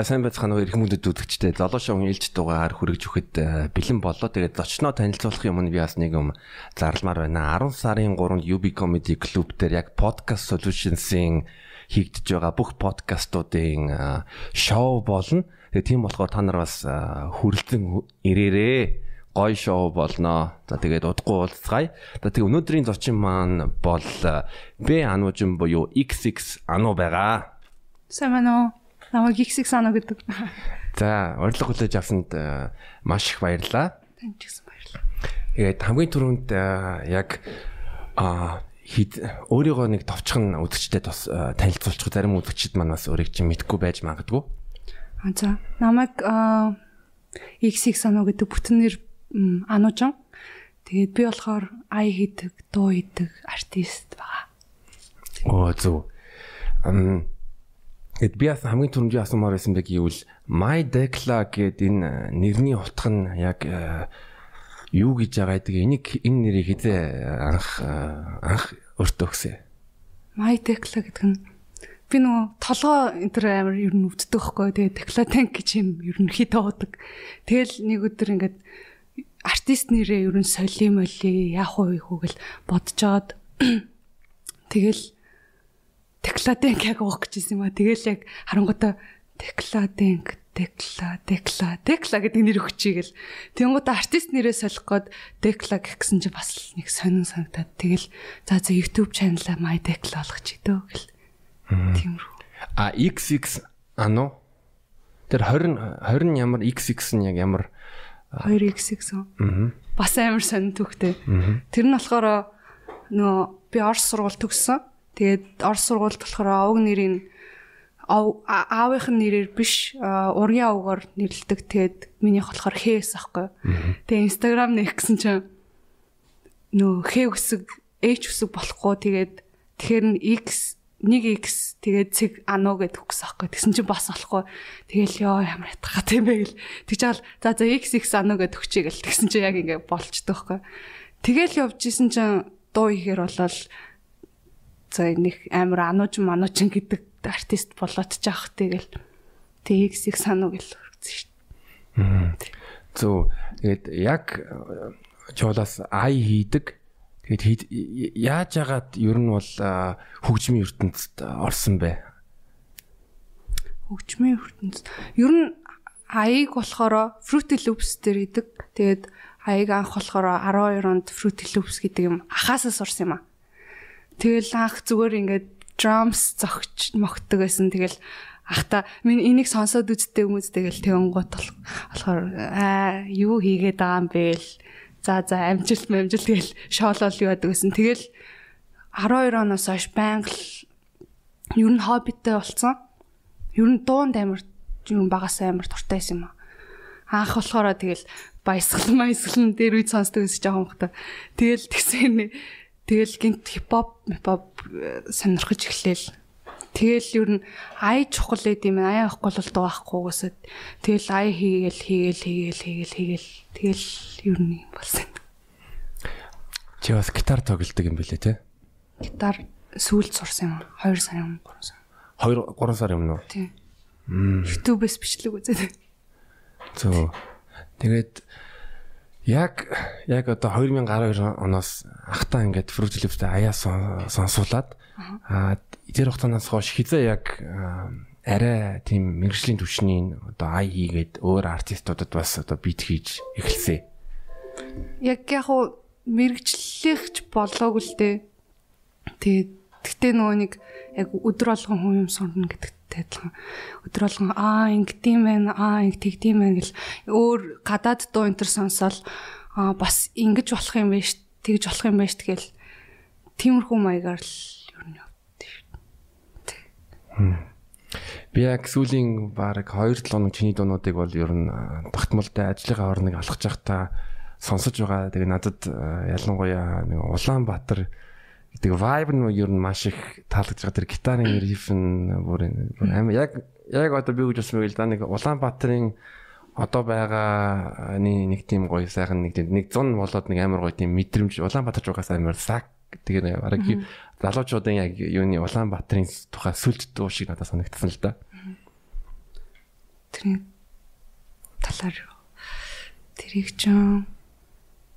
За сайн байцгаана уу эрхэм хүндэт үзэгчдээ. Золоо шоуны ээлж дугаар хүргэж өгөхөд э, бэлэн боллоо. Тэгээд зочноо танилцуулах юм нь би бас нэг юм зарламаар байна. 10 сарын 3-нд UB Comedy Club дээр яг Podcast Solutions-ийн хийгдэж байгаа бүх подкастуудын э, шоу болно. Тэгээд тийм болохоор та нар бас э, хүрэлцэн ирээрээ гой шоу болно. За тэгээд удахгүй уулзцгаая. За тэгээд өнөөдрийн зочин маань бол Б ануужин буюу XX ануу байгаа. Сайн байна уу? Намайг XX санаа гэдэг. За, урилга хүлээж авсанд э, маш их баярлалаа. Танд ч гэсэн баярлалаа. Тэгээд хамгийн түрүүнд э, яг а хид өөрийгөө нэг товчхон үзэгчтэй тус э, танилцуулчих зарим үзэгчд маань бас өөрийг чинь мэдгүй байж магадгүй. А за, намайг XX санаа гэдэг бүтэн нэр Анужан. Тэгээд би болохоор ай хийдэг, дуу хийдэг артист байгаа. Оо зөв. Ам Тэгэд би бас хамгийн түрүүнд асуумаар байсан бэ гэвэл My Decla гэдэг энэ нэрний утга нь яг э, юу гэж байгаа гэдэг энийг энэ нэрийг хизээ анх э, анх өөртөө өгсөн. My Decla гэдэг нь би нөгөө толгоо энэ төр амар ер нь өвддөг байхгүй. Тэгээ Decla Tank гэж юм ерөнхийдөө удаг. Тэгэл нэг өдөр ингээд артист нэрээ ер нь соли моли яах вэ хүү гэл бодож жоод тэгэл Текладенк яг уух гэжсэн юм а. Тэгэл яг харангуйта Текладенк Декла Декла Декла гэдэг нэр өгчийгэл. Тэнгууд артист нэрээ солих гээд Декла гэсэн чи бас нэг сонин санагдаад тэгэл за за YouTube channel My Декла болгох ч гэдэг гэл. Тиймэрхүү. А XX ано Тэр 20 20 ямар XX нь яг ямар 2XX үү? Бас амар сонин түүхтэй. Тэр нь болохоор нөгөө би Орос сургууль төгссөн. Тэгээд Орос сургуульд болохоор овг нэрийн аавынх нь нэрээр биш ургийн овгоор нэрлдэг. Тэгээд минийх болохоор хээс ахгүй. Тэгээд Instagram нэх гэсэн чинь нөө хээ үсэг H үсэг болохгүй тэгээд тэгэхээр нь X нэг X тэгээд цэг ануу гэд өгсөн аахгүй. Тэгсэн чинь бас болохгүй. Тэгэл ёо ямар ятгах юм бэ гэл. Тэгж чаал за за XX ануу гэд өгчий гэл. Тэгсэн чинь яг ингэ болчдөг байхгүй. Тэгэл явж исэн чинь дуу ихээр болол за нэг амар анууч манууч гэдэг артист болоод ч авах тэгэл TX-ийг сануу гэл өргөцсөн шүү дээ. Зөв. Тэгээд яг чуулаас ай хийдэг. Тэгээд яаж яагаад ер нь бол хөгжмийн ертөнцид орсон бэ? Хөгжмийн ертөнцид ер нь аяыг болохоор Fruity Loops дээр идэг. Тэгээд аяыг анх болохоор 12 онд Fruity Loops гэдэг юм ахаасаа сурсан юм аа. Тэгэл анх зүгээр ингээд drums зогч могтдог байсан. Тэгэл ахта минь энийг сонсоод үзтээ хүмүүс тэгэл тэгэнгуут болохоор аа юу хийгээд байгаа юм бэ л за за амжилт амжилт тэгэл шоолол яадаг гэсэн. Тэгэл 12 оноос хойш байнга ер нь хоббитэй болсон. Ер нь дуунд амар юм багасаа амар дуртай юм. Анх болохоор тэгэл баясгал баясгал дээр үед сонсдог гэсэн жоохон хата. Тэгэл тэгсэн Тэгэл гинт хипхоп, хипхоп э, сонирхож эхлээл. Тэгэл юу н ай чухал байд юм ай авахгүй бол дуу авахгүйгээсээ тэгэл ай хийгээл хийгээл хийгээл хийгээл хийгээл тэгэл юу н юм болсон. Чи бас гитар тоглодог юм билээ те? Гитар сүүлд сурсан юм. 2 сарын өмнө 3 сар. 2 3 сар юм уу? Тийм. YouTube-с бичлэг үзээд. Зөө. Тэгээд яг яг одоо 2012 оноос ахтаа ингээд Fruit Loops-тэй аяа сонсуулаад аа тэр хугацаанаас хойш хизээ яг арай тийм мэрэгжлийн түвшний одоо ай хийгээд өөр артистуудад бас одоо бит хийж эхэлсэн. Яг яг хуу мэрэгчлэгч болоогүй л дээ. Тэгээд Гэхдээ нөгөө нэг яг өдөр болгон хүн юм сурна гэдэгтэй адилхан. Өдөр болгон аа ингэдэм байх, аа ингэ тэгдэм байх гэл өөр гадаад дуу энэ төр сонсоол аа бас ингэж болох юм байна ш, тэгж болох юм байна ш тэгэл тиймэрхүү маягаар л ер нь шүү. Би яг сүүлийн баг 2-7 хоног чиний дуунуудыг бол ер нь тогтмолтой ажлынхаа орныг алхаж явахдаа сонсож байгаа. Тэгээ надад ялангуяа нэг Улаанбаатар гэдэг vibe нь ер нь маш их таалагдж байгаа. Тэр гитарын riff нь бүр амар. Яг яг одоо би гэж усмыг л да нэг Улаанбаатарын одоо байгаа нэг тийм гоё сайхан нэг тийм нэг 100 болоод нэг амар гоё тийм мэдрэмж. Улаанбаатар жугаас амар сак тэгээ бараг залуучуудын яг юуны Улаанбаатарын тухай сүлд дуу шиг надад санагдсан л да. тэрний талаар тэрийг ч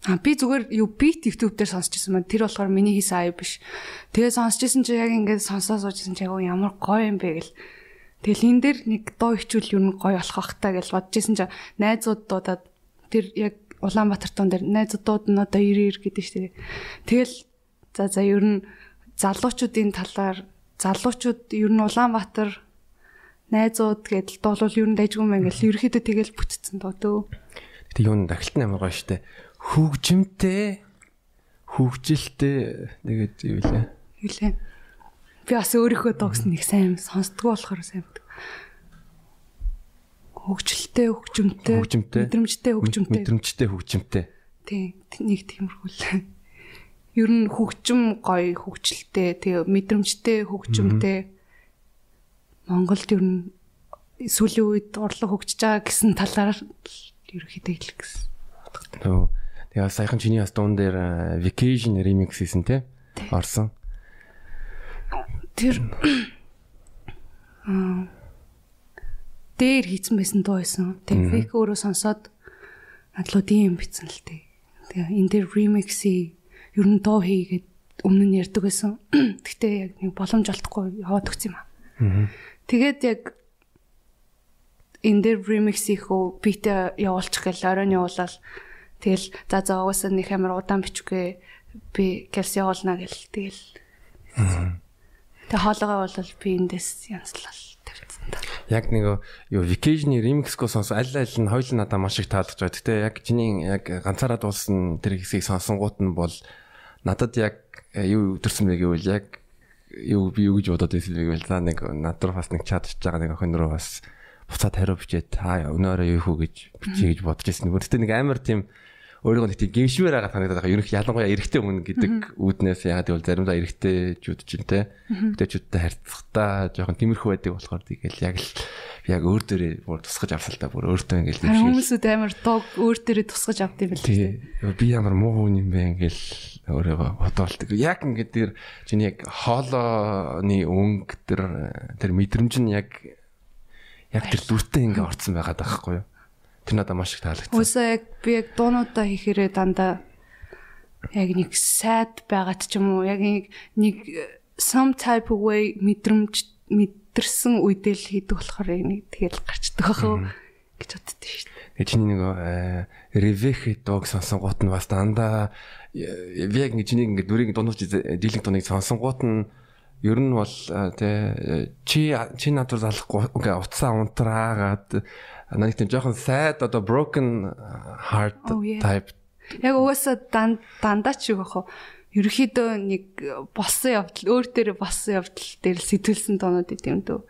А би зүгээр юу бит YouTube дээр сонсч ирсэн маань тэр болохоор миний хийсэн аяа биш. Тэгээ сонсч ирсэн чи яг ингээд сонсоо суужсэн чи яг ямар гоё юм бэ гэл. Тэгэл энэ дээр нэг доо хичүүл юу нь гоё болох бах та гэж бодож ирсэн чи найзууд дуудаад тэр яг Улаанбаатар туун дээр найзуудууд нь одоо 90 90 гэдэг шүү дээ. Тэгэл за за ер нь залуучуудын талаар залуучууд ер нь Улаанбаатар найзууд гэдэл дуулвал ер нь дайггүй мэн гэл ерөөхдөө тэгэл бүтцэн доо дөө. Гэтэ юу н дахилт амар гоё штэ хөгжимтэй хөгжилтэй нэгэд юу лээ. Юу лээ. Би бас өөрийнхөө догс нэг сайн сонсдгоо болохоор сайн байдаг. Хөгжилтэй, хөгжимтэй, мэдрэмжтэй, хөгжимтэй. Мэдрэмжтэй, хөгжимтэй. Тий, нэг тиймэрхүү л. Ер нь хөгжим гоё, хөгжилтэй, тэгээ мэдрэмжтэй, хөгжимтэй. Монголд ер нь сүүлийн үед урлаг хөгжиж байгаа гэсэн талаар ерөөхдөө хэлэх гэсэн. Нөө Тэгээ саяхан чиний бас дуун дээр vacation remix хийсэн те орсон. Тэр аа дээр хийсэн байсан дуу байсан. Тэгээ фейк өөрөө сонсоод надлуу тийм битсэн л тээ. Тэгээ энэ дээр remix-ийг ер нь дуу хийгээд өмнө нь ярьдаг байсан. Гэхдээ яг нэг боломж олдохгүй яваад өгсөн юм аа. Тэгээд яг энэ дээр remix-ийг хөө битээ явуулчих гээл оройн явуулаад Тэгэл за за угаасаа нэг амар удаан бичгүй би гэлс явуулна гэл тэгэл. Тэг хоолойгоо бол би эндээс янзлал тавьсан та. Яг нэг юу vacation-ы remix-го сонс аль аль нь хоёул надад маш их таалагдж байгаа. Гэтэ яг чиний яг ганцаараа дуулсан тэр хэсгийг сонсонгууд нь бол надад яг э, юу өдөрсөн бэ гэвэл яг юу би юу гэж бодоод байсан бэ гэвэл за нэг над руу бас нэг чадчих байгаа нэг охин руу бас буцаад хариу бичээ та өнөөрөө юу хүү гэж бичиж гэж бодож байсан. Гэхдээ нэг амар тийм өөрийгөө нэг тийм гимшмээр байгаа санагдаад байгаа. Ерөнх ялангуяа эрэгтэй хүн гэдэг үүднээс яагаад гэвэл заримдаа эрэгтэйчүүд ч юм те. Эрэгтэйчүүдтэй харьцахдаа жоохон тиймэрхүү байдаг болохоор тэгэл яг л яг өөр дөрөө бүр тусгаж авсал та бүр өөртөө ингээл нэг шиг. Хүмүүсүүд амар дог өөр дөрөө тусгаж авд юм бэл. Би ямар муу хүн юм бэ ингээл өөрийгөө бодоолдог. Яг ингээд тэр чиний яг хоолойны өнгө тэр тэр мэдрэмж нь яг яг тэр дүртэй ингээ орцсон байгаад байгаа байхгүй юу? Тэр надад маш их таалагдсан. Үгүй яг би яг дуунуудаа хийхээрээ дандаа яг нэг сайд байгаад ч юм уу яг нэг нэг some type of way мэдрэмж мэдэрсэн үедээ л хийдэг болохоор нэг тэгэл гарчдаг байх гэж боддоо шүү дээ. Тэгээ чиний нэг Revek dog сонсонгууд нь бас дандаа би яг ингэ чиний ингэ дүрийг дундууч дийлэнх дуныг сонсонгууд нь ер нь бол тий чи чи надад залахгүй үгүй утсаа унтраагаад нэг тийм жоохон sad одоо broken heart type. Яг угаасаа дандаа ч юу гэх вэ ерөөхдөө нэг болсон явдал өөр дээр болсон явдал дээр сэтүүлсэн тоонууд идэм дөө.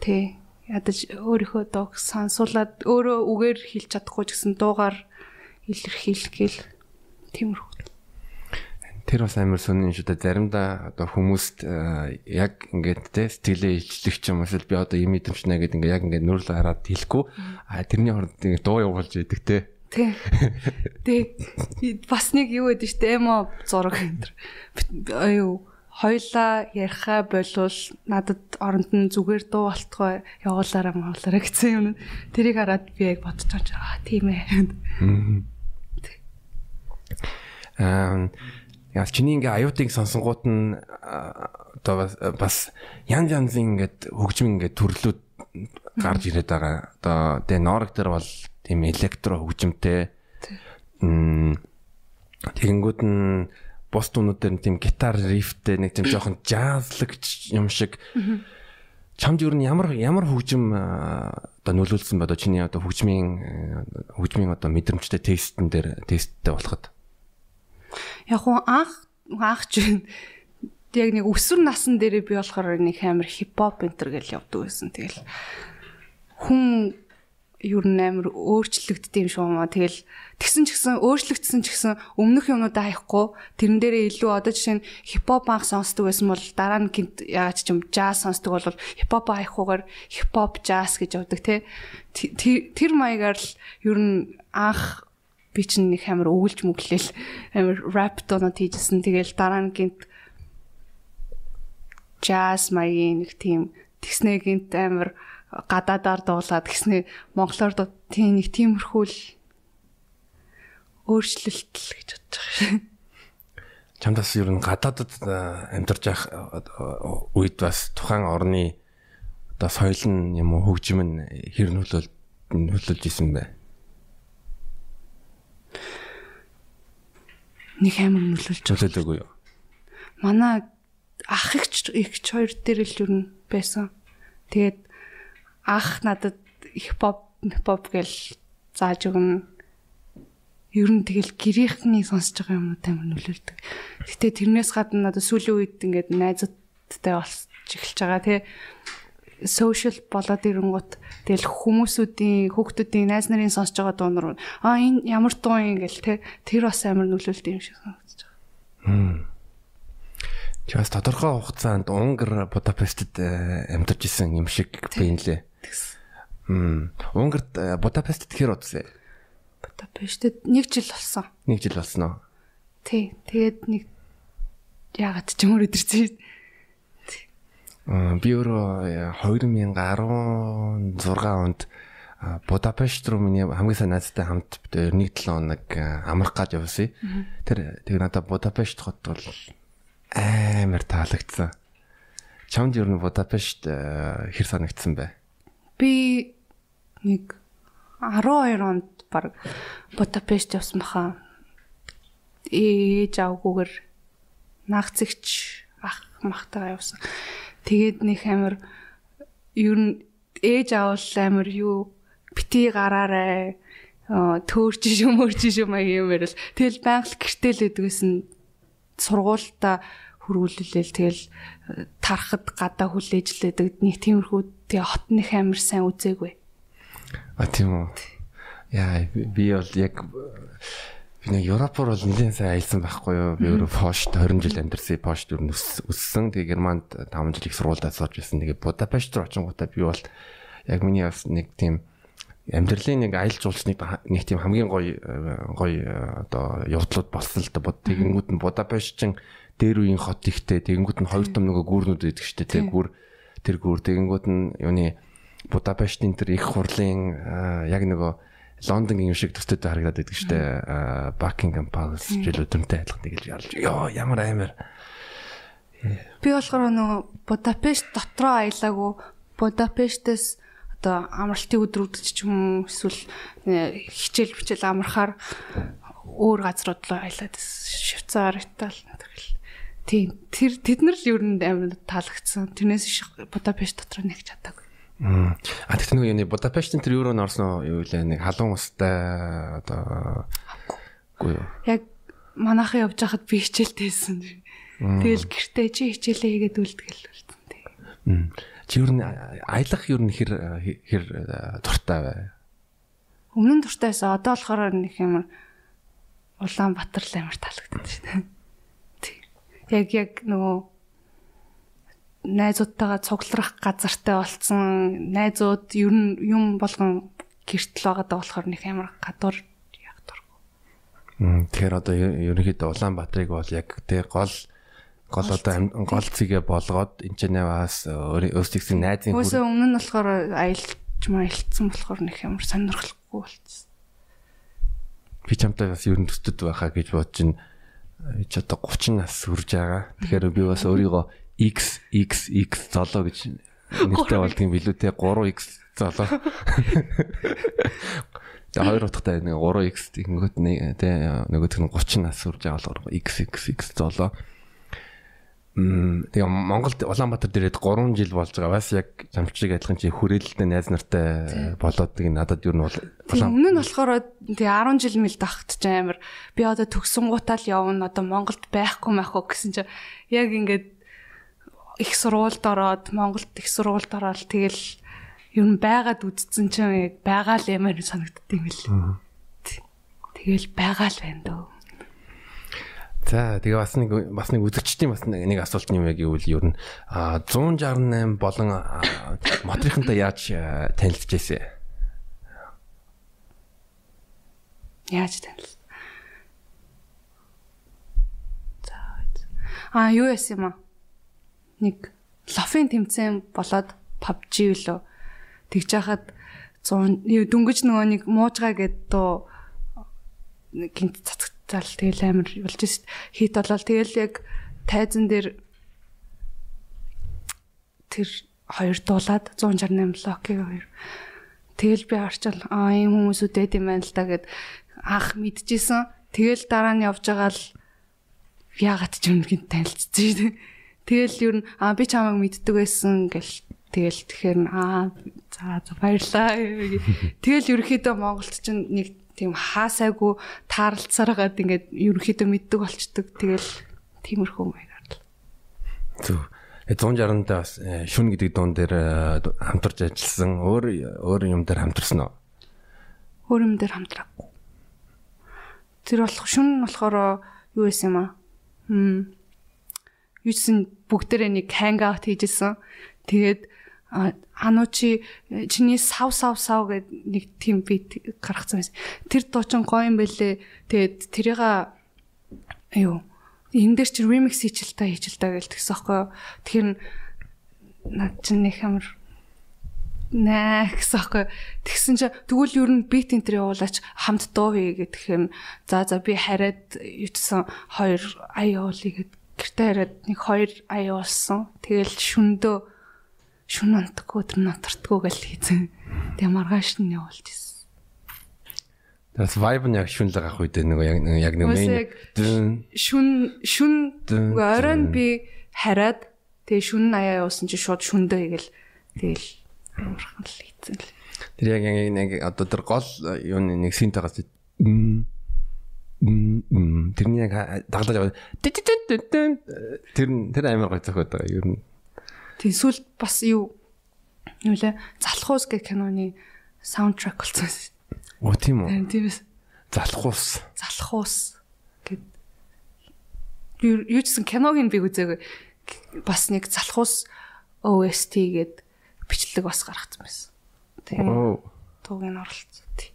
Тий ядаж өөрийнхөө дууг сансуулаад өөрөө үгээр хэлж чадахгүй ч гэсэн дуугаар илэрхийлэх гээл тиймэрхүү тэр бас амар сонин шүү дээ. Заримдаа одоо хүмүүст э, яг ингээд те сэтгэлээ илчлэх ч юм уу би одоо юм мэдрэмжнэ гэдэг ингээд яг ингээд нүүрлө хараад хэлэхгүй а тэрний хооронд ингээд дуу явуулж идэг те. Тий. Тий. Бас нэг юу гэдэг дээ. Эмо зураг энэ. Аюу хоёлаа яриха болвол надад оронд нь зүгээр дуу болтгой явуулаараа мавлаараа гэсэн юм. Тэрийг хараад би яг бодож байгаа. Аа тийм ээ. Аа Яа чиний ингээ аюутыг сонсонгууд нь одоо бас янз янзын ингээд хөгжим ингээд төрлүүд гарч ирээд байгаа. Одоо тэ норог дээр бол тийм электро хөгжимтэй. Тэгэнгүүт нь бус дунууд дээр тийм гитар рифтэй нэг тийм жоохон жазлагч юм шиг. Чамд юу нь ямар ямар хөгжим одоо нөлөөлсөн бэ? Одоо чиний одоо хөгжмийн хөгжмийн одоо мэдрэмжтэй тестэн дээр тесттэй болоход Яг уу анх анх ч яг нэг өсвөр насн дээрээ би болохоор нэг амар хипхоп энтер гэж явдаг байсан. Тэгэл хүн ер нь амар өөрчлөгддөг юм шиг юм аа. Тэгэл тэгсэн ч гэсэн өөрчлөгдсөн ч гэсэн өмнөх юмнуудаа хаяхгүй тэрэн дээрээ илүү одоо жишээ нь хипхоп анх сонсдог байсан бол дараа нь гинт яагаад ч юм жаз сонсдог бол хипхоп хаягхуугаар хипхоп жаз гэж явдаг тий. Тэр маягаар л ер нь анх би чинь нэг амар өвлж мөглөл амар rap донод хийжсэн. Тэгэл дараа нь гинт jazz маягийн нэг тийм тэгснэ гинт амар гадаадаар дуулаад гэснээр монголоор тийм нэг тиймэрхүү л өөрчлөлт л гэж бодож байгаа. Чамдас ер нь гадаадд амьдарч байх үед бас тухайн орны одоо соёл нь юм уу хөгжим нь хэр нөлөөл нөлөөлж исэн бэ? Нэг амар нөлөөлж нөлөөлөөгүй юу? Манай ах ихч ихч хоёр дээр л ер нь байсан. Тэгээд ах надад их pop pop гэл зааж өгнө. Ер нь тэгэл гэрийнхний сонсож байгаа юм уу тамир нөлөөлдөг. Гэтэ тэрнээс гадна надад сүүлийн үед ингээд найзуудтай болж эхэлж байгаа тий social болоод ирэнгут тэгэл хүмүүсүүдийн хүүхдүүдийн найз нарын сонсож байгаа дуунар аа энэ ямар дуу юм гэл те тэр бас амар нөлөөлт юм шиг санагдаж байгаа. Чаас тодорхой хугацаанд Унгар Будапештэд э, амьдарч исэн юм шиг байна лээ. Хм. Унгарт э, Будапештэд хэр удсан? Будапештэд 1 жил болсон. 1 жил болсон уу? Тий. Тэгээд нэг яагаад ч юм уу өдөрцөө би өөрөө 2016 онд Будапешт руу миний хамгийн сайн найзтай хамт бид 1-7 хоног амрах гэж явсан. Тэр тэг надад Будапешт хот бол амар таалагдсан. Чамд ер нь Будапешт хэр санагдсан бэ? Би нэг 12 онд баг Будапешт явсан баха. Ээж авгүйгээр наагцэгч ах махтайгаа явсан. Тэгээд нэг амир ер нь ээж аавал амир юу бити гараарай төөрч шөмөрч шөмөө юмэр л тэгэл байнга гэртэл байдгүйсэн сургуультай хөрвүүлэлэл тэгэл тарахад гадаа хүлээжлээдэг нэг тиймэрхүү тэгээ хот нэг амир сайн үзээгүй. А тийм үү. Яа би бол яг би нэг Европоор бол нэлээд сайн аялсан байхгүй юу. Би өөрөө Пошт 20 жил амьдарсан. Пошт юу өссөн. Тэгээ Германд 5 жил их сургуультай сурч байсан. Тэгээ Будапешт руу очингуудаа би бол яг миний бас нэг тийм амьдралын нэг аялал жуулчныг нэг тийм хамгийн гоё гоё одоо явдлууд болсон л да. Тэгэнгүүт нь Будапештчин дээр үеийн хот ихтэй. Тэгэнгүүт нь хоёр том нөгөө гүүрнүүд байдаг шүү дээ. Тэг гүүр тэр гүүр тэгэнгүүт нь юуны Будапештийн тэр их хурлын яг нөгөө Лондонгийн юм шиг төстэй харагдаад байдаг шүү дээ. Buckingham Palace жил өдөртэй адилхан гэж ялж. Йоо ямар амар. Би болохоор нөгөө Будапешт дотроо аялаагүй Будапештээс одоо амралтын өдрүүд ч юм уу эсвэл хичээл бичээл амархаар өөр газрууд руу аялаад Швейцар, Итали тэгэл. Тийм тэр тэд нар л ер нь амар таалагдсан. Тэрнээс Будапешт дотор нэг чадаагүй. А тэгт нэг юуны Будапештийн тэр юуроо орсон юу лээ нэг халуун устай одоо үгүй юу. Яг манайхан явж байхад би хичээлтэйсэн. Тэгэл гэртээ чи хичээлээ хийгээд үлдгээл болсон тийм. Чи юу н аялах юу н хэр хэр дуртай бай. Өмнө нь дуртайсаа одоо болохоор нэг юм Улаанбаатар л амар таалагдсан шүү дээ. Яг яг нөгөө найзуудтайгаа цугларах газартай болцсон. Найзууд ер нь юм болгон гэртэл байгаад болохоор нэг амар гадуур яг дургу. Тэгэхээр одоо ерөнхийдөө Улаанбаатарыг бол яг тэг гол гол одоо гол цэгээ болгоод энэ ч бас өөрсдийн найзын хүр. Үгүй өмнө нь болохоор аялж маялцсан болохоор нэг ямар сонирхолтой болчихсон. Би чамтай бас ер нь төсдөд байхаа гэж бодож ин чи одоо 30 нас хүрж байгаа. Тэгэхээр би бас өөрийгөө X X X золоо гэж нэртэй болдгийн билүү те 3X золоо. Тэгээ хоёр утгатай нэг 3X тэгэнгүүт нэг те нөгөөх нь 30 нас хүрж байгаа болохоор X X X золоо. Мм тэгээ Монголд Улаанбаатар дээрээд 3 жил болж байгаа. Бас яг замчиг адилхан чи хүрээлэлтэй найз нартай болоод тийг надад юу нь бол өмнө нь болохоор тэгээ 10 жил мэл тагт ч амар би одоо төгсөн гутаал явна одоо Монголд байхгүй маяхгүй гэсэн чи яг ингээд их сургуульд ороод Монголд их сургуульд ороод тэгэл ер нь байгаад үдцсэн чинь яг байгаа л ямар санагддаг юм бэл. Тэгэл байгаа л байна дөө. За тэгээ бас нэг бас нэг үзэгчдийн бас нэг асуулт юм яг гэвэл ер нь 168 болон мотрихантай яаж танилцж байсан? Яаж танилцсан? За. А юу яасан юм аа? Нэг лофын тэмцээн болоод PUBG лөө. тэгж яхад 100 дөнгөж нөгөө нэг муужгаа гэд доо гинт цацгтал тэгэл амар болж шít хит болол тэгэл яг тайзан дээр тэр хоёр дуулаад 168 локиг хоёр тэгэл би орчил аа ийм хүмүүс үдээд юм байна л да гэд анх мэдчихсэн. Тэгэл дараа нь явж байгаа л яагаад ч юм гинт танилцсан шít тэгэл юу н аа би чамайг мэддэг байсан гэл тэгэл тэгэхээр аа за за баярлаа тэгэл ерөөхдөө Монголд чинь нэг тийм хаасайгүй таарлцараад ингээд ерөөхдөө мэддэг болчдөг тэгэл тиймэрхүү маягаар л зөв 160-нд бас э, шүн гэдэг дуун дээр э, хамтарч ажилласан. Өөр өөр юм дээр хамтарсан уу? Өөр юм дээр хамтраагүй. Тэр болох шүн болохоор юу байсан юм аа? Хм. Юусэн бүгдээрээ нэг hangout хийжсэн. Тэгээд ануучи э, чиний сав сав сав гэд нэг тийм бит гаргацсан байсан. Тэр дуучин гоё юм бэлээ. Тэгээд тэрийг юу энэ дээр чи remix хийчихэл та хийчихэл та гэж тэгсэн аахгүй. Тэгэхээр над чинь нэг амар наа гэсэн аахгүй. Тэгсэн чи тэгвэл ер нь beat enter явуулаач хамт дуу хий гэх юм. За за би хараад ютсан хоёр ая явуулъя гэд гэртээ хараад нэг хоёр ая явуулсан. Тэгэл шүндөө шүн унтгүй тэр нотортгүй гэл хийсэн. Тэгээ маргааш нь явуулж ирсэн. Tas vibe нь яг шүн л гах үед нэг яг яг нэг шүн шүн оройн би хараад тэгээ шүн аяа явуулсан чи шууд шүндөө хийгээл тэгэл амархан л хийцэн л. Тэр яг яг одоо тэр гол юуны нэг синтагаас тэрний яг даглаж яваад тэр тэр амар гой зохиод байгаа ер нь. Тэсүүл бас юу юу лээ залхуус гэх киноны саундтрек болсон Оо тийм үү. Тиймээс залхуус. Залхуус гэд юу гэсэн киног нь би үзээгүй. Бас нэг залхуус OST гэд бичлэг бас гаргацсан байсан. Тийм. Туг нь оролцсон тий.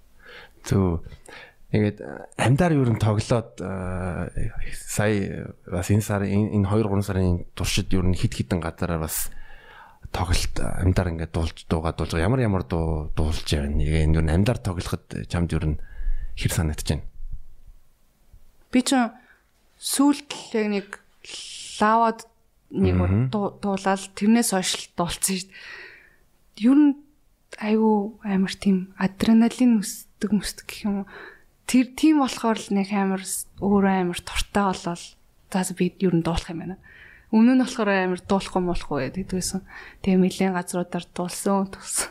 Тэгээд амьдаар юу н тоглоод сая бас энэ сарын энэ 2 3 сарын туршид юу н хит хитэн газараар бас тоглолт амьдар ингээд дуулж дуугаа дуулж ямар ямар дуу дуулж байна. Энэ юу амьдар тоглоход чамд юу хэр санагдаж байна. Би ч сүүлд яг нэг лавад нэг дуулаад тэрнээс хойш дуулсан шүү дээ. Юу н айгүй амар тийм адреналин өсдөг мөсдөг гэх юм уу. Тэр тийм болохоор л нэг амар өөрөө амар туртаа болол за би юу н дуулах юм байна. Өмнө нь болохоор амар дуулахгүй болохгүй гэдгийгсэн. Тэгээ нэлийн газруудаар дуулсан тус.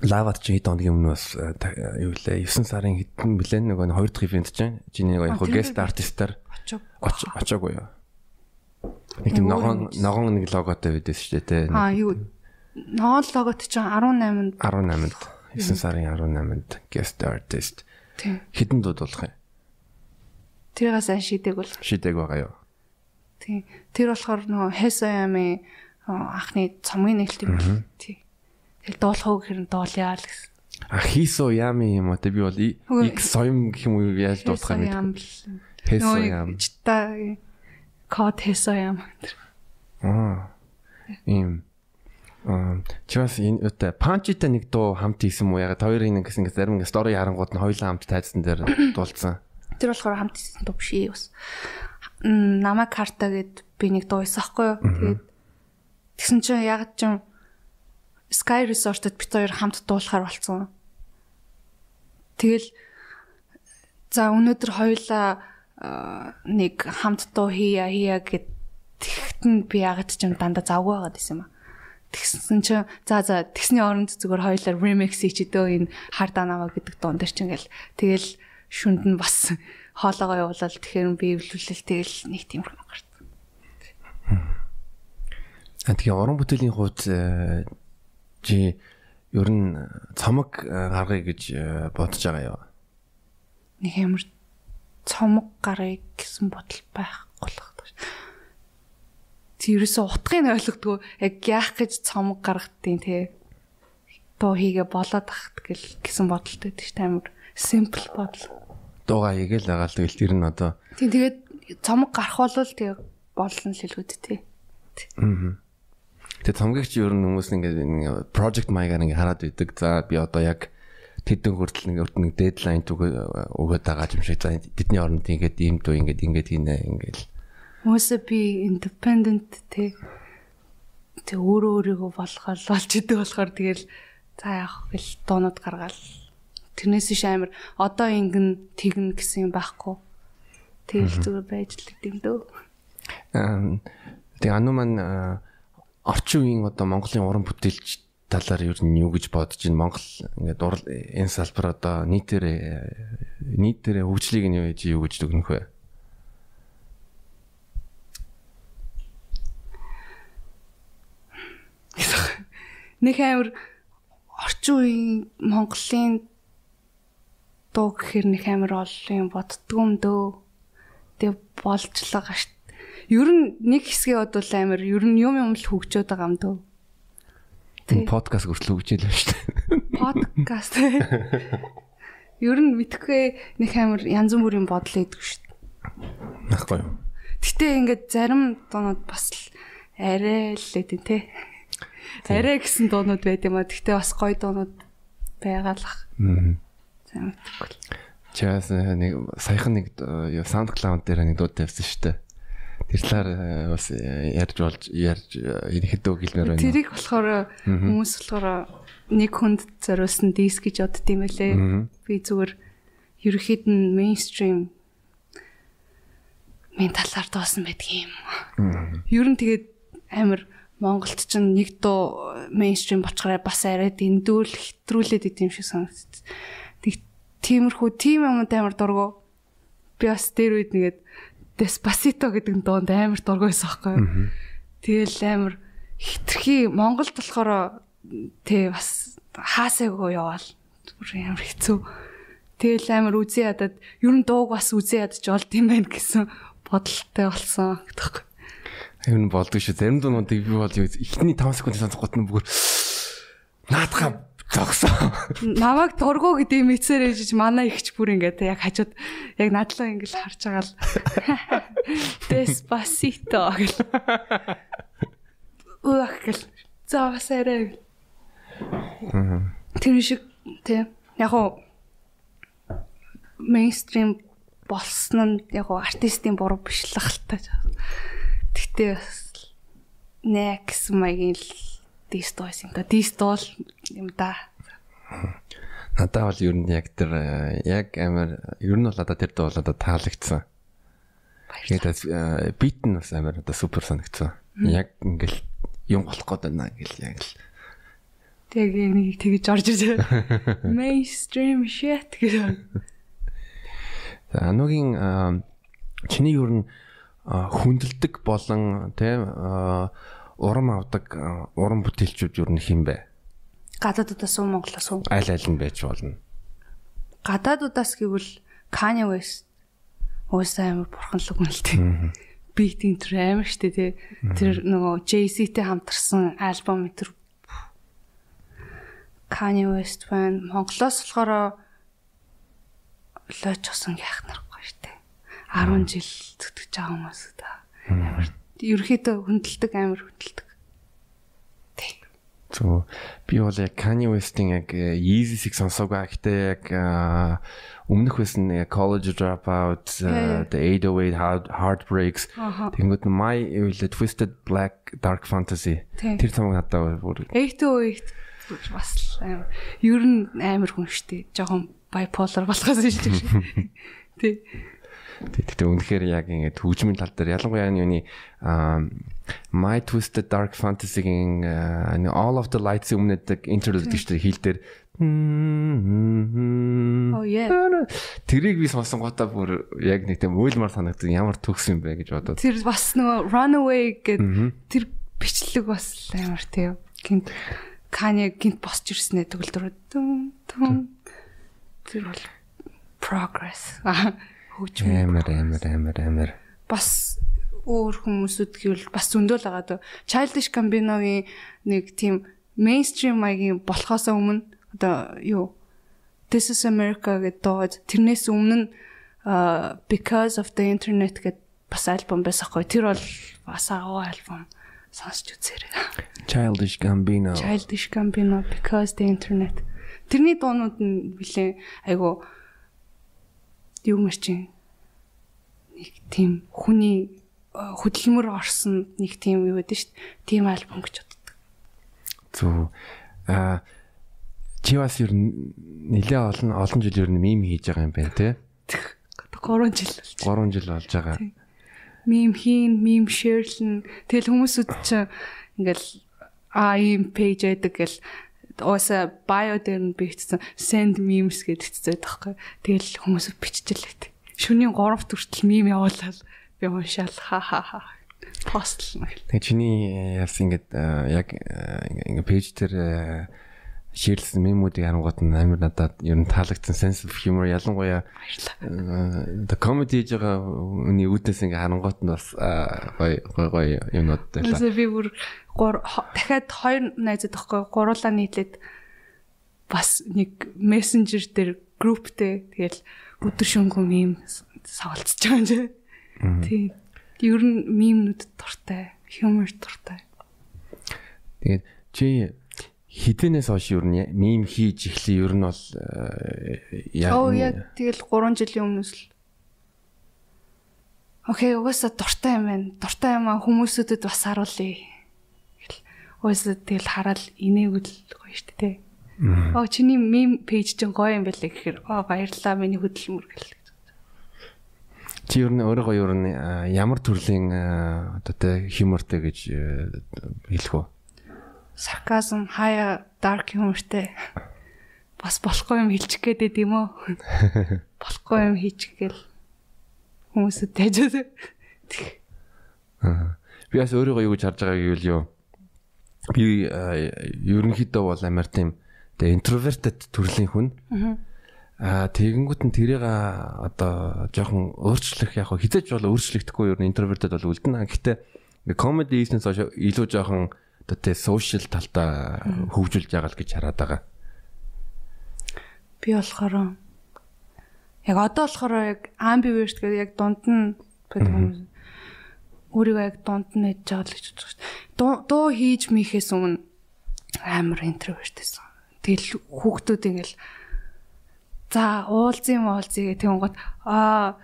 Лавад чи хэд хоногийн өмнө бас э, юу лээ 9 сарын хэдэн блэн нөгөө 2 дахь ивент чинь чиний яг гест артистаар очоогүй юу. Нэг тийм ногоон ногоон нэг логотой байдсан шүү дээ. Аа юу ногоон логот чинь 18-нд 18-нд 9 сарын 18-нд guest artist. Хэдэн дууд болох юм? Тэрийг сайн шидэг бол. Шидэг байгаа юу? Тий. Тэр болохоор нөгөө Хэсаями анхны цомгийн нээлт юм л. Тий. Тэгэл дуулах уу гэхээр дуулъя л гэсэн. А хийсо ями юм уу те би бол их соём гэх юм уу яаж дуулах юм бэ? Хэсо ям. Чита код хэсо ям. Аа. Им Аа чивас энэ өтэ панчита нэг дуу хамт хийсэн мүү ягаад хоёрын ингэсэн ингэ зарим ингэ стори харангууд нь хоёулаа хамт тайзсан дээр дуулсан. Тэр болохоор хамт хийсэн дуу биш ээ бас намаа карта гэд би нэг дуусан хгүй юу. Тэгээд тэгсэн чинь яг ч юм Sky Resort-д бид хоёр хамт дуулахаар болцсон. Тэгэл за өнөөдөр хоёулаа нэг хамт дуу хийя хийя гэд тэгт нь би яг ч юм дандаа завгүй байгаад байсан юм аа. Тэгсэн чинь за за тэгсний оронд зүгээр хоёулаа remix хийчихдээ энэ хардаа наваа гэдэг дуун дээр чинь ингээл тэгэл шүнд нь бас хоолоогоо явуулаад тэгэхээр би эвлүүлэл тэгэл нэг тийм юм гарсан. А тэгээ уран бүтээлийн хувьд э, чи ер нь цомог э, гаргая гэж э, бодож байгаа юу? Нэг ямар цомог гаргая гэсэн бодол байхгүй л байна. Тэрээс утгыг нь ойлгодгоо яг яах гэж цомог гаргадیں۔ те. Тоо хийгээ болоод ахт гэл гэсэн бодолтой тийм амар simple бодол дуугаа хийгээл байгаа л тэгэл тэр нь одоо Тийм тэгээд цомог гарах бол тэгээ болно л хэлгүүд тий. Аа. Тэгээ цомгогч ер нь хүмүүс ингээд project manager ингээд хараад идэг. За би одоо яг тэдэн хүртэл өрт нэг дедлайн өгөөд байгаа юм шиг. За тэдний оронд ингээд ийм дүү ингээд ингээд хийнэ ингээд. Хүмүүсээ би independent те тэг өөрөө өөрийгөө болгоод болж идэг болохоор тэгэл за яах вэ дуунууд гаргаал. Тэрнээс иш амир одоо ингэн тэгнэ гэсэн юм байхгүй. Тэгэл зүгээр байж л гэдэм дөө. Аа тэг ану маань орчин үеийн одоо Монголын уран бүтээлч талаар ер нь юу гэж бодож байна? Монгол ингээд энэ салбар одоо нийтээр нийтээр хөгжлийг нь юу гэж юу гэж дүгнэх вэ? Нэг амир орчин үеийн Монголын дуу гэхэр нэг амир олон боддгоом дөө. Тэг болж л байгаа шүү Ер нь нэг хэсгээ бодвол амар ер нь юм юм л хөгжөөд байгаа юм дөө. Тийм подкаст хүртэл хөгжөөл байна шүү дээ. Подкаст. Ер нь мэдхгүй нэг амар янз бүрийн бодол өгдөг шүү дээ. Нахгүй юу. Гэтэ ингээд зарим дуунууд бас л арай л лээд тий. Арай гэсэн дуунууд байд юм а. Гэтэ бас гоё дуунууд байгаалах. Аа. За мэдхгүй. Чаас нэг саяхан нэг SoundCloud дээр нэг дуу тавьсан шүү дээ Тэр талаар э, бас э, ярьж болж ярьж ерөнхийдөө хэлмээр байна. Тэрийг болохоор хүмүүс болохоор нэг хүнд зориулсан диск гэж бодд юм байлээ. Би зүгээр ерөнхийд нь мейнстрим мен талаар дуусан байдаг юм. Ер нь тэгээд амар Монголд ч нэг дуу мейнстрим бочгороо бас арай дэндүүл хэтрүүлээд идэм шиг санагдчих. Тэг тиймэрхүү тим юмд амар дургу. Би бас дээр үед нэгэд Despacito гэдэг дуунд амар дургүйсэн аахгүй юу. Тэгэл амар хитрхи Монголд болохоор тий бас хаасаагүй яваал. Зүгээр амар хэцүү. Тэгэл амар үзий ядад ер нь дууг бас үзий ядаж болд юм байна гэсэн бодолтой болсон гэдэг. Нь болдгүй шүү. Зарим дуунуудыг би бол ихний 5 секунд сонсоход нь бүр наадхаа зогсоо. Намайг дургу гэдэг мэдсээр ээжж манай ихч бүр ингээд яг хажууд яг надлаа ингээд харж байгаа л Despacito гэл. Уах гэл. За бас арай. Тэр шиг тий. Яг уу мейнстрим болсон нь яг уу артистийн буруу биш л ахaltaа. Тэгтээ бас next маягийн л дистойс юм да. Дистол юм да. Надад бол ер нь яг тэр э, яг амар ер нь бол одоо тэр дуу бол одоо таалагдсан. Тэгээд бит нь бас амар одоо супер санагдсан. Яг ингээл юм болох гээд байна гэл яг л. Тэг нэг тэгж орж ирсэн. Mainstream shit гэж. За анугийн чиний ер нь хүндэлдэг болон тийм урам авдаг уран бүтээлчүүд юу нэм бэ? Гадаадудаас уу Монголоос уу? Аль аль нь байж болно. Гадаадудаас гэвэл Kanye West уусаа амар бурханлаг үнэлтэй. Beat-ийн тэр амар штэ тий. Тэр нөгөө Jay-Z-тэй хамтарсан альбом тэр Kanye West байна. Монголоос болохоор лоч осон яах нарахгүй штэ. 10 жил зүтгэж байгаа хүмүүс да. Амар ерөөхдөө хүндэлдэг амар хүндэлдэг. So би бол яг Kanye West-ийн яг э, Yeezy-ийг сонсоогүй. Гэтэ яг э, өмнөх байсан College Dropout, э, The 808 Heartbreaks, тэгэнгүүт My Twisted Black Dark Fantasy. Тэр цомог надад бүр 808 бас амар ер нь амар хүн штэ. Жохон bipolar болохоос шүү дээ. Тий. Тэгээд үнэхээр яг ингээд хөгжмийн тал дээр ялангуяа юуны My Twisted Dark Fantasy-гийн All of the Lights өмнөдөг интерлюд гэж хил дээр Oh yeah. Тэрийг би сонсон готаа бүр яг нэг тийм уйлмар санагдсан. Ямар төгс юм бэ гэж бодоод. Тэр бас нөгөө Runaway гэдэг тэр бичлэг бас амар тийм гинт Кани гинт босч ирснэ төгөлдөр тэр бол progress хөгжим амар амар амар амар бас өөр хүмүүсүүд гэвэл бас зөндөл байгаа дөө Childish Gambino-гийн нэг тийм мейнстрим маягийн болохоос өмнө одоо юу This is America гэдэг доод тэрнээс өмнө Because of the Internet гэдэг бас альбом байсаахгүй тэр бол бас агуу альбом сонсч үзээрэй. Childish Gambino. Childish Gambino because the internet. Тэрний дуунууд нь билээ айгу юу мэрчин нэг тийм хүний хөдөлмөр орсон нэг тийм юу гэдэг шүү дээ. Тийм альбом гэж боддог. Зөв. Аа чи бас ер нь нэлээ олон олон жил ер нь мим хийж байгаа юм байна те. 3 жил болж. 3 жил болж байгаа. Мим хийн, мим шеэрлэн. Тэгэл хүмүүсүүд чинь ингээл а ийм пэйж байдаг гэл ууса био дээр нь бичсэн send memes гэдэг хэвчээд байхгүй. Тэгэл хүмүүс биччихлээ. Шөнийн 3-т хүртэл мим явуулаад би уншаал ха ха ха постлно. Тэгээ чиний яс ингээд яг ингээд пэйж дээр ширлсэн мемүүдийг харангуут нь амар надад ер нь таалагдсан sense of humor ялангуяа the comedy гэж байгаа үний үүднээс ингээ харангуут нь бас гой гой гой юмнууд байлаа. Үгүй би бүр дахиад хоёр найзад тахгүй гуруулаа нийлээд бас нэг мессенжер дээр групптэй тэгэл өдөр шөнөгүй мем савалцж байгаа юм чи. Тийм. Ер нь мемнүүд дуртай, humor дуртай. Тэгээд чи хідэнээс хойш ер нь мим хийж эхлэе ер нь бол яг Оо яг тэгэл 3 жилийн өмнөөс л Окей, угаасаа дуртай юм байна. Дуртай юм аа хүмүүсүүдэд бас харуулъя. Угаасаа тэгэл хараад инээгүүл гоё шүү дээ. Оо чиний мим пэйж чинь гоё юм байлээ гэхээр оо баярлалаа миний хөдөлмөр гэл. Чи ер нь өөрийгөө ер нь ямар төрлийн одоо тэ хьюмортэй гэж хэлэх үү? Сарказм хаяа dark humorтэй бас болохгүй юм хэлчих гээд байд юм уу? Болохгүй юм хийчих гээл хүмүүсд тажаад. Аа. Би бас өөрийгөө юу гэж харж байгааг юу л юу. Би ерөнхийдөө бол амар тийм тэгээ introverted төрлийн хүн. Аа тэгэнгүүт нь тэрийг одоо жоохон өөрчлөх яг хизэж бол өөрчлөгдөхгүй ер нь introverted бол үлдэнэ. Гэхдээ comedy business илүү жоохон одоо тэ сошиал талдаа хөгжүүлж байгаа л гэж хараад байгаа. Би болохоор яг одоо болохоор яг ambivert гэдэг яг дунд нь өөрийгөө яг дунд нь ээж байгаа л гэж бодож байна. Дуу хийж михээс өмнө амар интроверт байсан. Тэгэл хүүхдүүд ингээл за уулзын уулзъя гэх тэнгууд аа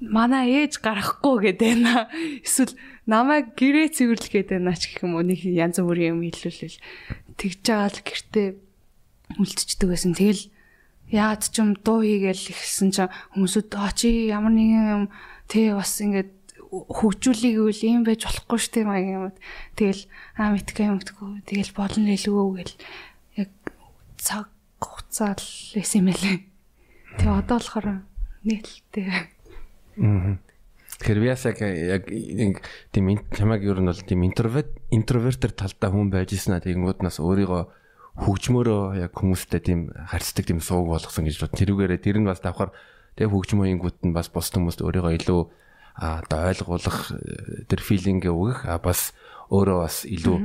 манай ээж гарахгүй гэдэг байна. Эсвэл намайг гэрээ цэвэрлэх гэдэг байна ч гэх юм уу нэг янз бүрийн юм хэлүүлэл тэгж байгаа л гэртээ үлдчихдэг байсан. Тэгэл яад ч юм дуу хийгээл ихсэн чинь хүмүүсүүд аа чи ямар нэгэн юм тэ бас ингээд хөгжүүлэх гэвэл юм байж болохгүй шүү дээ маяг юм. Тэгэл аа мэдгүй юм гэдэггүй. Тэгэл болно хэлгөө гэл яг цаг хугацаа л байсан юм лээ. Тэгээ одоо болохоор нээлттэй Тэгэхээр ясаг яг тийм чамайг ер нь бол тийм интроверт интровертер талдаа хүн байж ирсэн аа тэгэнгүүт нас өөрийгөө хөгжмөөрөө яг хүмүүстэй тийм харьцдаг тийм сууг болгосон гэж бод. Тэрүүгээрээ тэр нь бас давхар тэг хөгжмөөингүүт нь бас бус хүмүүст өөрийгөө илүү одоо ойлгуулах тэр филингээ өгөх а бас өөрөө бас илүү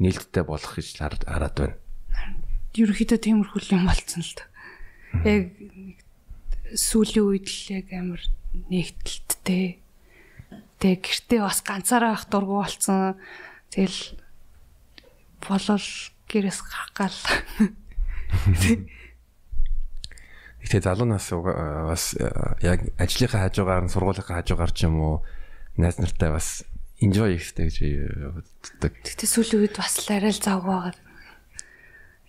нээлттэй болох гэж хараад байна. Ерөнхийдөө тиймэрхүү юм болцсон л та. Яг сүүлийн үед л яг амар нэгдэлттэй. Тэгээ гэртээ бас ганцаараа авах дургу болсон. Тэгэл болол гэрээс гарах гал. Гэтэ залуунаас бас яг ажлынхаа хажуугаар нь сургуулийнхаа хажуугаар ч юм уу найз нартай бас enjoy хийхтэй гэж боддог. Гэтэ сүүлийн үед бас л арай л завгүй байгаа.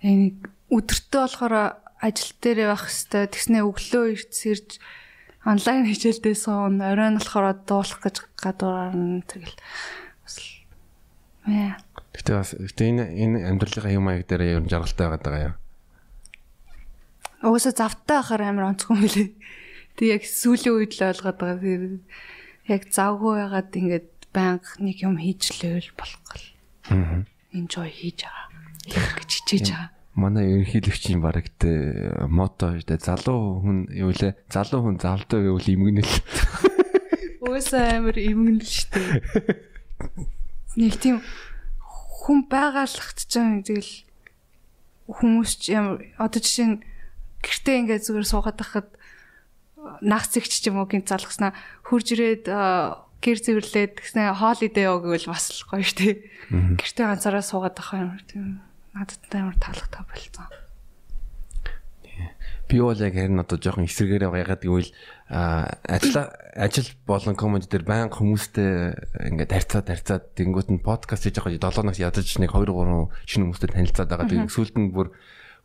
Нэг өдөртөө болохоор ажил дээр байх хэвээр тэгснэ өглөө ирж сэрж онлайн хичээлдээ суун оройн болохоор дуулах гэж гадуураар тэгэл бас мэ. Гэтэ бас энэ энэ амьдралынхаа юм аяг дээр ер нь жаргалтай байгаад байгаа юм. Угсаа завтай байхаар амар онцгүй мөлий. Тэг яг сүүлийн үед л ойлгоод байгаа. Яг завгүй байгаад ингээд банк нэг юм хийж лээвэл болох гал. Аа. Enjoy хийж байгаа. гэж хичээж байгаа манай ерөнхийлөгчийн бараг тэ мото тэ залуу хүн юу лээ залуу хүн завлдаа гэвэл имгэнэл. Өөсөө амар имгэнэл штэ Нэг тийм хүн байгаалахт ч юм тэгэл хүмүүс ч ямар одоо жишээ нь гэртээ ингээд зүгээр суугаад байхад наац зэгч ч юм уу гинт залгаснаа хурж ирээд гэр зэвэрлээд тэгснэ holiday оо гэвэл бас л гоё дээ. Гэртээ ганцаараа суугаад авах юм тийм надад амар таалагдаа болцсон. Би бол яг харин одоо жоохон эсрэгээрээ байгаад гэвэл ажил ажил болон комеди дээр баян хүмүүстэй ингээд харьцаад харьцаад тэнгуут нь подкаст хийж байгаа 7 нагс ядаж нэг 2 3 шинэ хүмүүстэй танилцаад байгаа. Тэгээд сүүлд нь бүр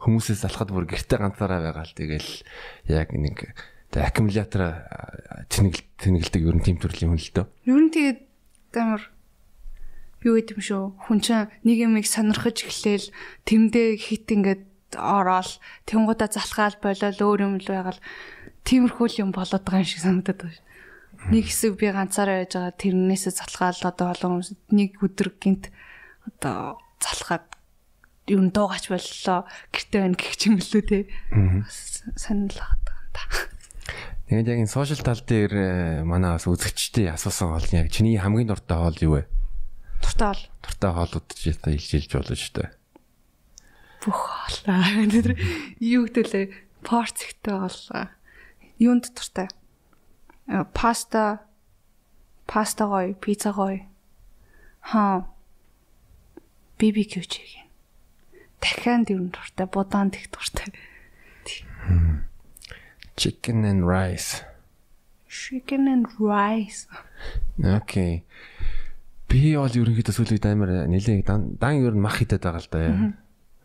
хүмүүсээс алхаад бүр гэрте ганцаараа байгаа л тэгэл яг нэг тэг аккумулятор тэнэгэл тэнэгэлдэг ер нь тийм төрлийн хүн л дөө. Ер нь тэгээд амар юу гэдэг юм шүү. Хүн чинь нэг юмыг сонирхож эхлээл тэрндээ хит ингээд ороод тэнгуудаа залхаал болол өөр юм л байгаал тиймэрхүү юм болоод байгаа юм шиг санагдаад байна. Нэг хэсэг би ганцаараа байж байгаа тэрнээсээ залхаал одоо олон хүмүүс нэг өдөр гинт одоо залхаад н дуугач боллоо гэртээ байна гэх юм лүү те. Санал байгаа юм та. Тэгээд яг энэ сошиал тал дээр э, манай бас үзэгчтэй асуусан бол яг чиний хамгийн дуртай хоол юу вэ? Дуртай хоол. Дуртай хоолууд ч яста илжүүлж болно шүү дээ бүх хоолоо. Тэр юу гэдэлээ порцэгтэй хоолоо. Юунд дуртай? Э, паста паста гоё, пицца гоё. Хаа. BBQ чиг. Дахиад юу дуртай, будаанд их дуртай. Chicken and rice. Chicken and rice. Окей. Би бол ерөнхийдөө сүүлийн амар нэлээд дан ер нь мах хитэд байгаа л да яа.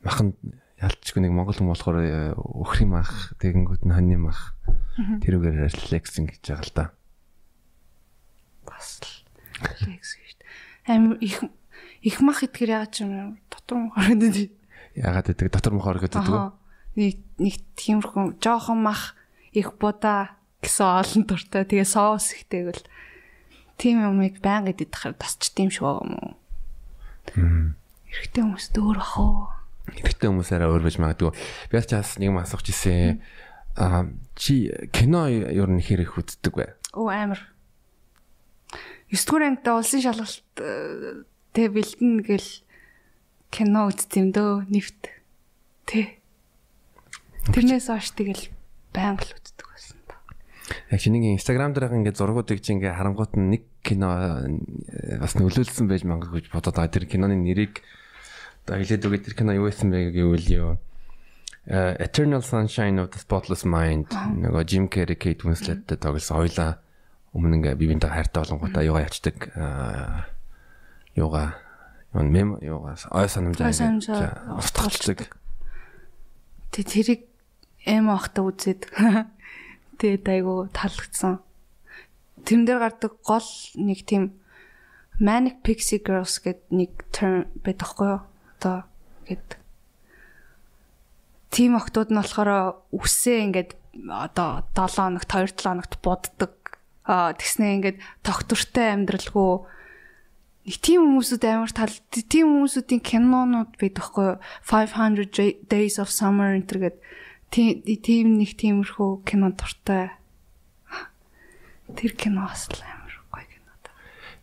Маханд ялчгүй нэг монгол хүн болохоор э, өхрийн мах, тэгэнгүүт нь хоньны мах. Тэрүүгээр рефлексэн гэж байгаа л да. Бас л рефлекс гэж. Амир их их мах итгэр яагаад ч юм дотор мах ороод яагаад гэдэг? Дотор мах ороод гэдэг. Нэг нэг тиймэрхүү жоохон мах их будаа гэсэн олон дуртай. Тэгээ соус ихтэйгэл тийм юмыг байнга идэх тасч тийм шүү юм уу? Эрэгтэй хүмүүс дөөр ах Эрэгтэй хүмүүс арай өөр байж магадгүй. Би ч бас нэг юм асуух гэсэн. Аа чи кино ер нь хэр их үздэг вэ? Оо амар. 9 дугаар ангида улсын шалгалт тэг бэлдэн гэл кино үзтiim дөө нэвт. Тэ. Тэрнээс хойш тэгэл байнга л. Яг чиний инстаграм дээрх ингээд зургуудыг чи ингээд харангуут нь нэг кино бас нөлөөлсөн байж магадгүй гэж бодоод байгаа. Тэр киноны нэрийг одоо хэлээд үгүй тэр кино юу байсан бэ гэвэл юу? Eternal Sunshine of the Spotless Mind. Нөгөө Jim Carrey, Kate Winslet-тэй тоглосон хоёлаа өмнө ингээ бивэнтэй хайртай болонгуудаа юугаа ячдаг юугаа юун мем юугаа ой санамжаа устгалцдаг. Тэ тэрийг эм ахта үзээд тэгээд айгу таалагдсан. Тэрэн дээр гардаг гол нэг тийм Manic Pixie Girls гэдэг нэг term байдаг хгүй юу? одоо гэд тим охтууд нь болохоор үсээ ингээд одоо 7 хоногт 2 7 хоногт буддаг. Аа тэгснэ ингээд тогтвортой амьдралгүй нэг тийм хүмүүсүүд амар тал тийм хүмүүсүүдийн кинонууд байдаг хгүй 500 Days of Summer энэ гээд тийм нэг тиймэрхүү кино дуртай. Тэр кино бас л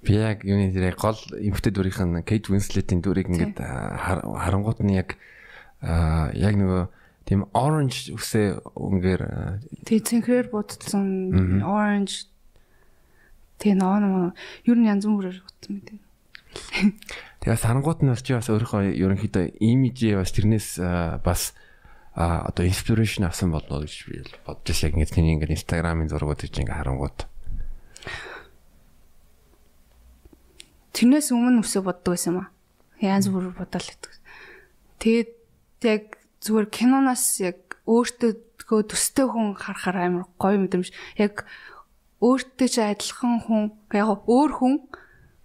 Би яг юуны дээр гол эмхтэй дүрийнх нь Кейт Винслетийн дүрийг ингээд харангуут нь яг яг нөгөө тийм orange үсээ үнгээр тий цэнхрээр будсан orange. Тий ноо ноо ер нь янз бүрээр утсан мэт. Тэгээ сарангуут нь бол чи бас өөрийнхөө ерөнхийдөө имижээ бас тэрнээс бас а одоо инспирэшн авсан болоо гэж би бодож яг ингээд тэний ингээд инстаграмын зургууд гэж ингээд харангуут. тэрнээс өмнө өсөө боддог байсан юм аа. Янз бүр бодоол гэдэг. Тэгээд яг зүгээр киноноос яг өөртөө төстэй хүн харахаар амар гоё мэдрэмж. Яг өөртөө ч адилхан хүн яг өөр хүн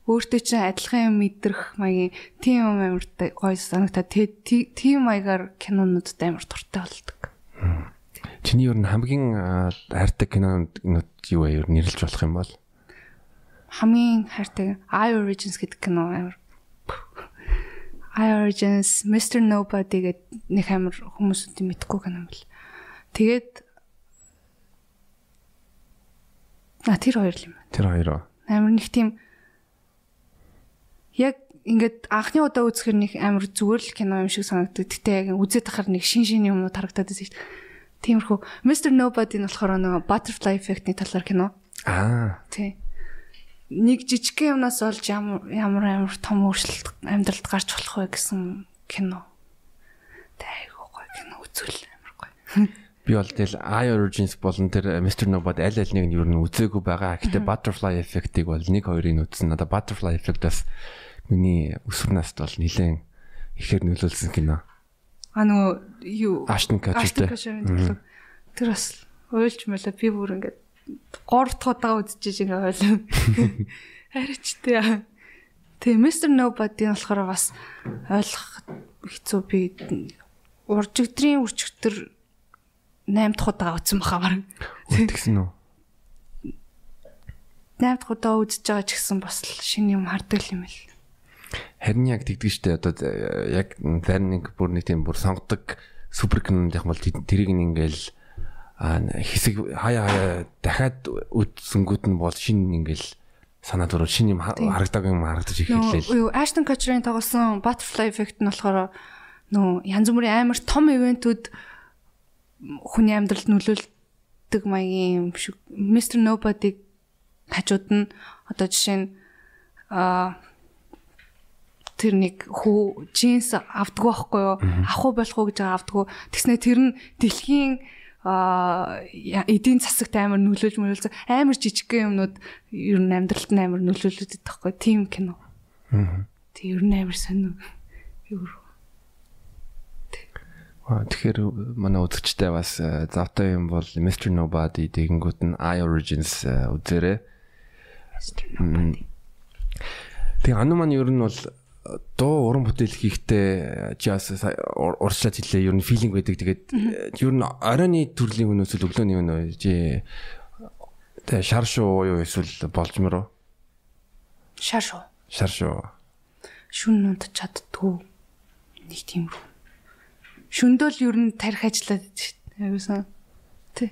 өөртөө ч адилхан юм мэдрэх маягийн тийм юм амар гоё санагтаа тийм маягаар кинонууд амар дуртай болдог. Чиний ер нь хамгийн хайртай кинонууд юу вэ? Ер нь нэрлэж болох юм бол? хамгийн хайртай I Origins гэдэг кино амар I Origins, Mr Nobody гэдэг нэг амар хүмүүсүүд мэдхгүй кино юм бэл. Тэгээд А тэр хоёр юм. Тэр хоёр. Амар нэг тийм яг ингээд анхны удаа үзэхэр нэг амар зүгээр л кино юм шиг санагддаг. Гэтэ яг үзээд тахаар нэг шин шин юмнууд харагдаад байсан шүү дээ. Тиймэрхүү Mr Nobody нь болохоор нөгөө Butterfly Effect-ний талаар кино. Аа. Тий. нэг жижиг юмнаас олж ямар ямар амар том өөрчлөлт амьдралд гарч болох вэ гэсэн кино. Тайгуу гоё кино үзүүл амар гоё. Би бол тэгэл I Origins болон тэр Mr. Nobody аль аль нэг нь юу н үзээгүй байгаа. Гэхдээ Butterfly Effect-ийг бол нэг хоёрыг үзсэн. Надаа Butterfly Effect-аас миний өсвөр наст бол нэлээд ихээр нөлөөлсөн кино. А нөгөө юу Ashton Kutcher тэр бас уйлж мэлээ би бүр ингээд 3 дахь удаа үзчихэж ингээ ойлоо. Харичтэй. Тэгээ Mr. Nobody болохоор бас ойлгох хэцүү би уржигдрийн үрчгтэр 8 дахь удаа үзсэн баха баг. Тэгсэн үү? 8 дахь удаа үзэж байгаа ч гэсэн бас шинэ юм хардаг юм л. Харин яг тэгдэг штэ одоо яг зарим нэг бүр нэг тийм бүр сонгодог супер кинонд яг бол тэрийг ингээл хэсэг хаяа хаяа дахиад үзсэнгүүд нь бол шинэ ингээл санаад өрөө шинэ юм харагдаг юм харагдаж эхэллээ. Юу Ashton Kutcher-ийн тоглосон Butterfly Effect нь болохоор нөө янз бүрийн амар том ивентүүд хүний амьдралд нөлөөлдөг маягийн юм шиг Mr Nobody хажууд нь одоо жишээ нь а тэр нэг хүү джинс авдггүй байхгүй юу? Авах уу болох уу гэж авдггүй. Тэгснэ тэр нь дэлхийн эдийн засагт амар нөлөөлж мөрөлцөө амар жижиг юмнууд ер нь амьдралд нь амар нөлөөлөд байхгүй. Тийм кино. Тэг ер нь амар сонио. Юу? Тэгэхээр манай үзэгчтэй бас завтай юм бол Mr Nobody тэгэнгүүт нь I Origins үзээрэй. Тэг ану маань ер нь бол дуу уран бүтээл хийхдээ чи бас уршлаад хэлээ ер нь филинг байдаг тэгээд ер нь оройны төрлийн хүн эсвэл өглөөний хүн чи тэг шар шүү юу эсвэл болжмор уу? Шар шүү. Шар шүү. Шүн унтаж чаддгүй нэг тийм шүндөл ер нь тарих ажиллаад аюусан. Тэ.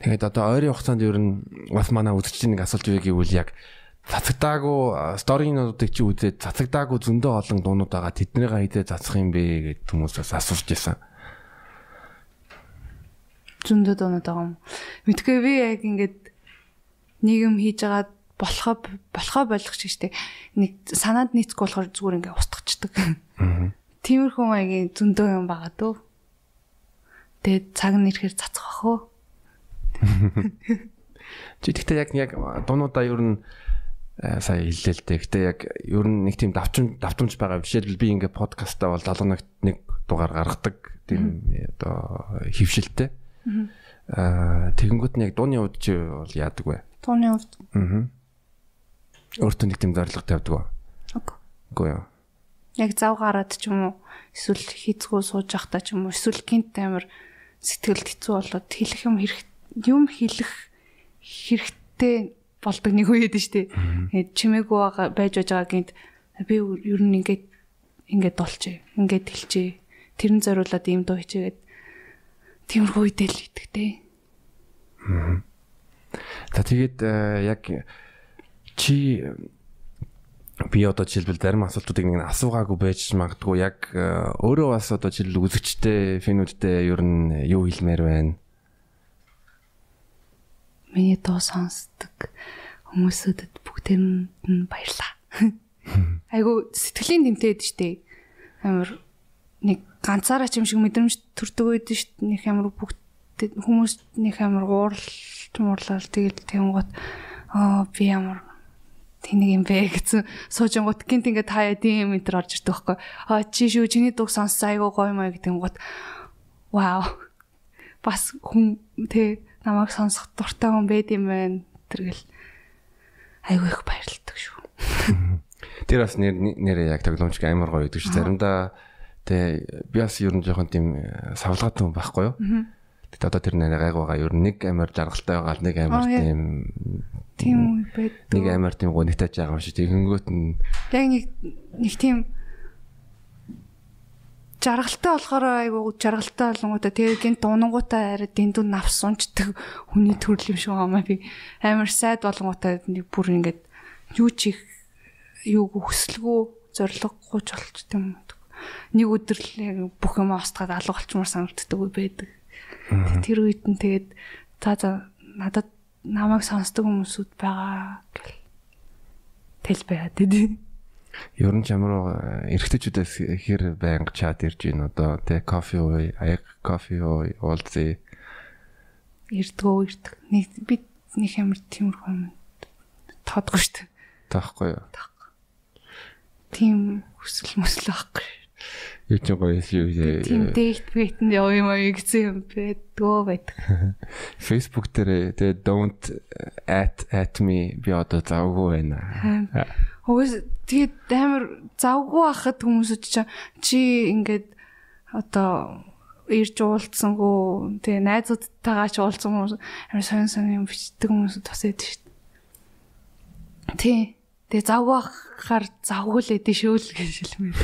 Тэгээд одоо ойрын хугацаанд ер нь бас манай үзэгчдийн нэг асуулт юу гэвэл яг цацагдаагүй сторинуудыг чи үзээд цацагдаагүй зөндөө олон дуунууд байгаа тэднийг хідээ цацах юм бэ гэд хүмүүсээс асууж байсан. Зөндөө дуунууд байгаа юм. Мэдгүй би яг ингээд нэг юм хийж байгаа болохоо болохоо болгох шиг штэ. Нэг санаанд нийцэхгүй болохоор зүгээр ингээд устгачдаг. Аа Тиймэрхүү маягийн зөндөө юм байгаа дөө. Тэгээд цаг нь ирэхээр цацгах уу? Чи тэгтээ яг яг дуунуудаа ер нь э, сая хэллээ л дээ. Гэтэ яг ер нь нэг тийм давчим давтамж байгаа. Жишээлбэл би ингээ подкастаа бол 7 нагт нэг дугаар гаргадаг тийм одоо хөвшилтэй. Аа тэгэнгүүт нь яг дууны хувьд чи бол яадаг вэ? Дууны хувьд. Аа. Өөртөө нэг тийм зорилго тавьдаг ба. Үгүй. Үгүй юу. Яг зав гараад ч юм уу эсвэл хийцгүү сууж явахдаа ч юм уу эсвэл гинт амир сэтгэлд хэцүү болоод хэлэх юм хэрэг юм хэлэх хэрэгтэй болдог нэг үед нь штэ. Тэгээд чимээгүй байж байгаа гинт би ер нь ингээд ингээд долчээ. Ингээд хэлчээ. Тэрэн зориулаад ийм дуу хичээгээд тиймэрхүү үедээ л итгэдэг. За тэгээд э, яг чи би одоо жишээлбэл зарим асуултуудыг нэг асуугаагүй байж магадгүй яг э, өөрөө бас одоо жишээл үзэгчтэй финүүдтэй ер нь юу хэлмээр байна? Миний дуу сонсдог хүмүүсүүдэд бүгдэнд нь баярлаа. Айгу сэтгэлийн тэмтэйд штэ. Амар нэг ганцаараа ч юм шиг мэдрэмж төрдөг үед штэ. Нэг амар бүгд хүмүүс нэг амар ууралж муурлал тэгэл тэнгууд аа би ямар тэнийг юм бэ гэсэн суужингууд гинт ингээд хаяа тийм энэ төр орж ирдэг байхгүй. Аа чи шүү чиний дуг сонссон айгуу гоё маяг гэнгүүт вау. Бас хүн тэ намайг сонсох дуртай хүн байд юм байна. Тэргэл айгуу их баярлагддаг шүү. Тэр бас нэр нэрээ яг тоглоомч амар гоё гэдэг чи заримдаа тэ би бас ер нь жоохон тийм э, савлгаатай хүн байхгүй юу? Тэгтээ одоо тэр нэр гайг байгаа ер нь нэг амар жаргалтай байгаа нэг амар тийм Тийм үе байдаг. Нэг амар тийм гонигтай байгаа юм шиг тэгэнгүүт нь яг нэг нэг тийм жаргалтай болохоор айгуу жаргалтай болонгуудаа тэгээ гинт дунангуудаа арай дэндүү навс унцдаг хүний төрөл юм шиг байгаа би. Амар сайд болонгуудаа нэг бүр ингээд юу чих юу хүсэлгүй зориггүй ч болчт юм нэг өдөр л бүх юм устгаад алга болчмаар санагддаг үе байдаг. Тэр үед нь тэгээд за за надад намайг сонсдог хүмүүсүүд байгаа гэл. Тэл байгаад тий. Ер нь ч ямар эргэжтэйчүүдээс хэр байнга чат ирж гин одоо тэ кофе ууй, аяг кофе ууй, уулзъя. Ирдгөө ирдэг. Нэг би нэг амар тиймэрхүү юм тоодгүй шүү дээ. Таахгүй юу? Тийм хүсэл мөсөл байхгүй. Юу ч гоё юу Тийм дэгт бэтэнд яв юм аа гэсэн юм байдгөө байдаг. Facebook дээр тэгээ don't at at me би одоо завгүй байна. Хөөс тэгээд амар завгүй байхад хүмүүсүүд чинь чи ингээд одоо ирж уулзсангүй тэгээ найзуудтайгаа ч уулзсан хүмүүс амар сонин сонин юм бичдэг хүмүүс бас байдаг шүү дээ. Тий. Тэгээ завхаар завгуулээд шөөл гэж хэлмээр.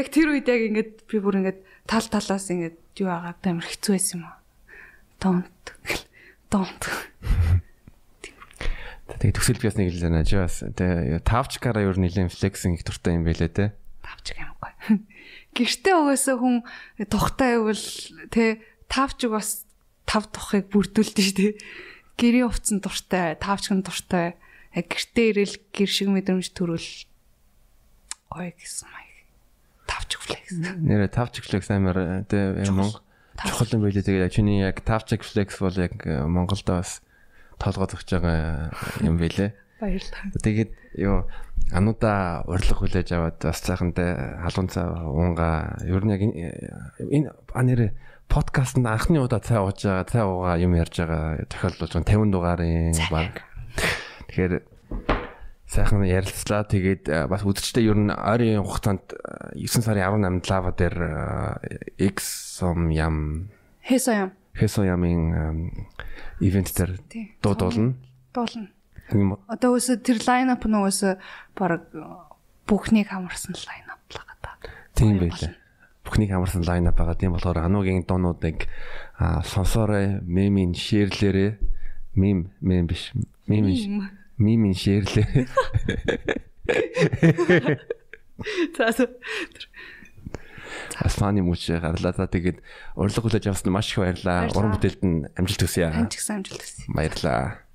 Яг тэр үед яг ингээд би бүр ингээд тал талаас ингээд юу агаад амар хэцүү байсан юм аа. Don't. Don't. Тэгээ төсөл биас нэг л нэж бас тэгээ тавчкаараа ер нь нэлээд флексинг их дуртай юм байлээ те. Тавчк юм гоё. Гэртээ угаасаа хүн тухтай байвал тэ тавчг бас тав тухыг бүрдүүлдэг шүү дээ. Гэрийн хувцсан дуртай, тавчг нь дуртай гэртээ ирэл гэр шиг мэдрэмж төрөл гоё гэсэн маяг. Тавчг флекс. Нэрэ тавчг флекс амар тэгээ Монгол чухал юм байлээ тэгээ чиний яг тавчг флекс бол яг э, Монголд бас толгой зөгж байгаа юм байлээ. Баярлалаа. Тэгээд юу ануудаа урилга хүлээж аваад бас цаахантай халуун цаа уунга ер нь яг энэ анэрэ подкаст нь анхны удаа цай ууж байгаа цай уугаа юм ярьж байгаа тохиолдол 50 дугаарын баг Тэгэхээр сайхан ярилцлаа. Тэгээд бас үдчтэй ер нь ойрын хугацаанд 9 сарын 18-нд лава дээр X-som ям Хэсо Хэсо ямын ивент дээр дуудуулна. Дуулна. Одоо өсө тэр лайнап нь өсө баг бүхнийг хамарсан лайнап л байгаа. Тийм байлаа. Бүхнийг хамарсан лайнап байгаа. Тийм болохоор ануугийн дуунуудыг сонсоорой, мемийн шеэрлээрээ мем мем биш. Мемийн мимийн шеэрлээ. За Асфаны мууч гарлаа. За тэгээд урилга хүлээж авсан маш их баярлаа. Уран бүтээлд нь амжилт хүсье. Амжилт амжилт хүсье. Баярлаа.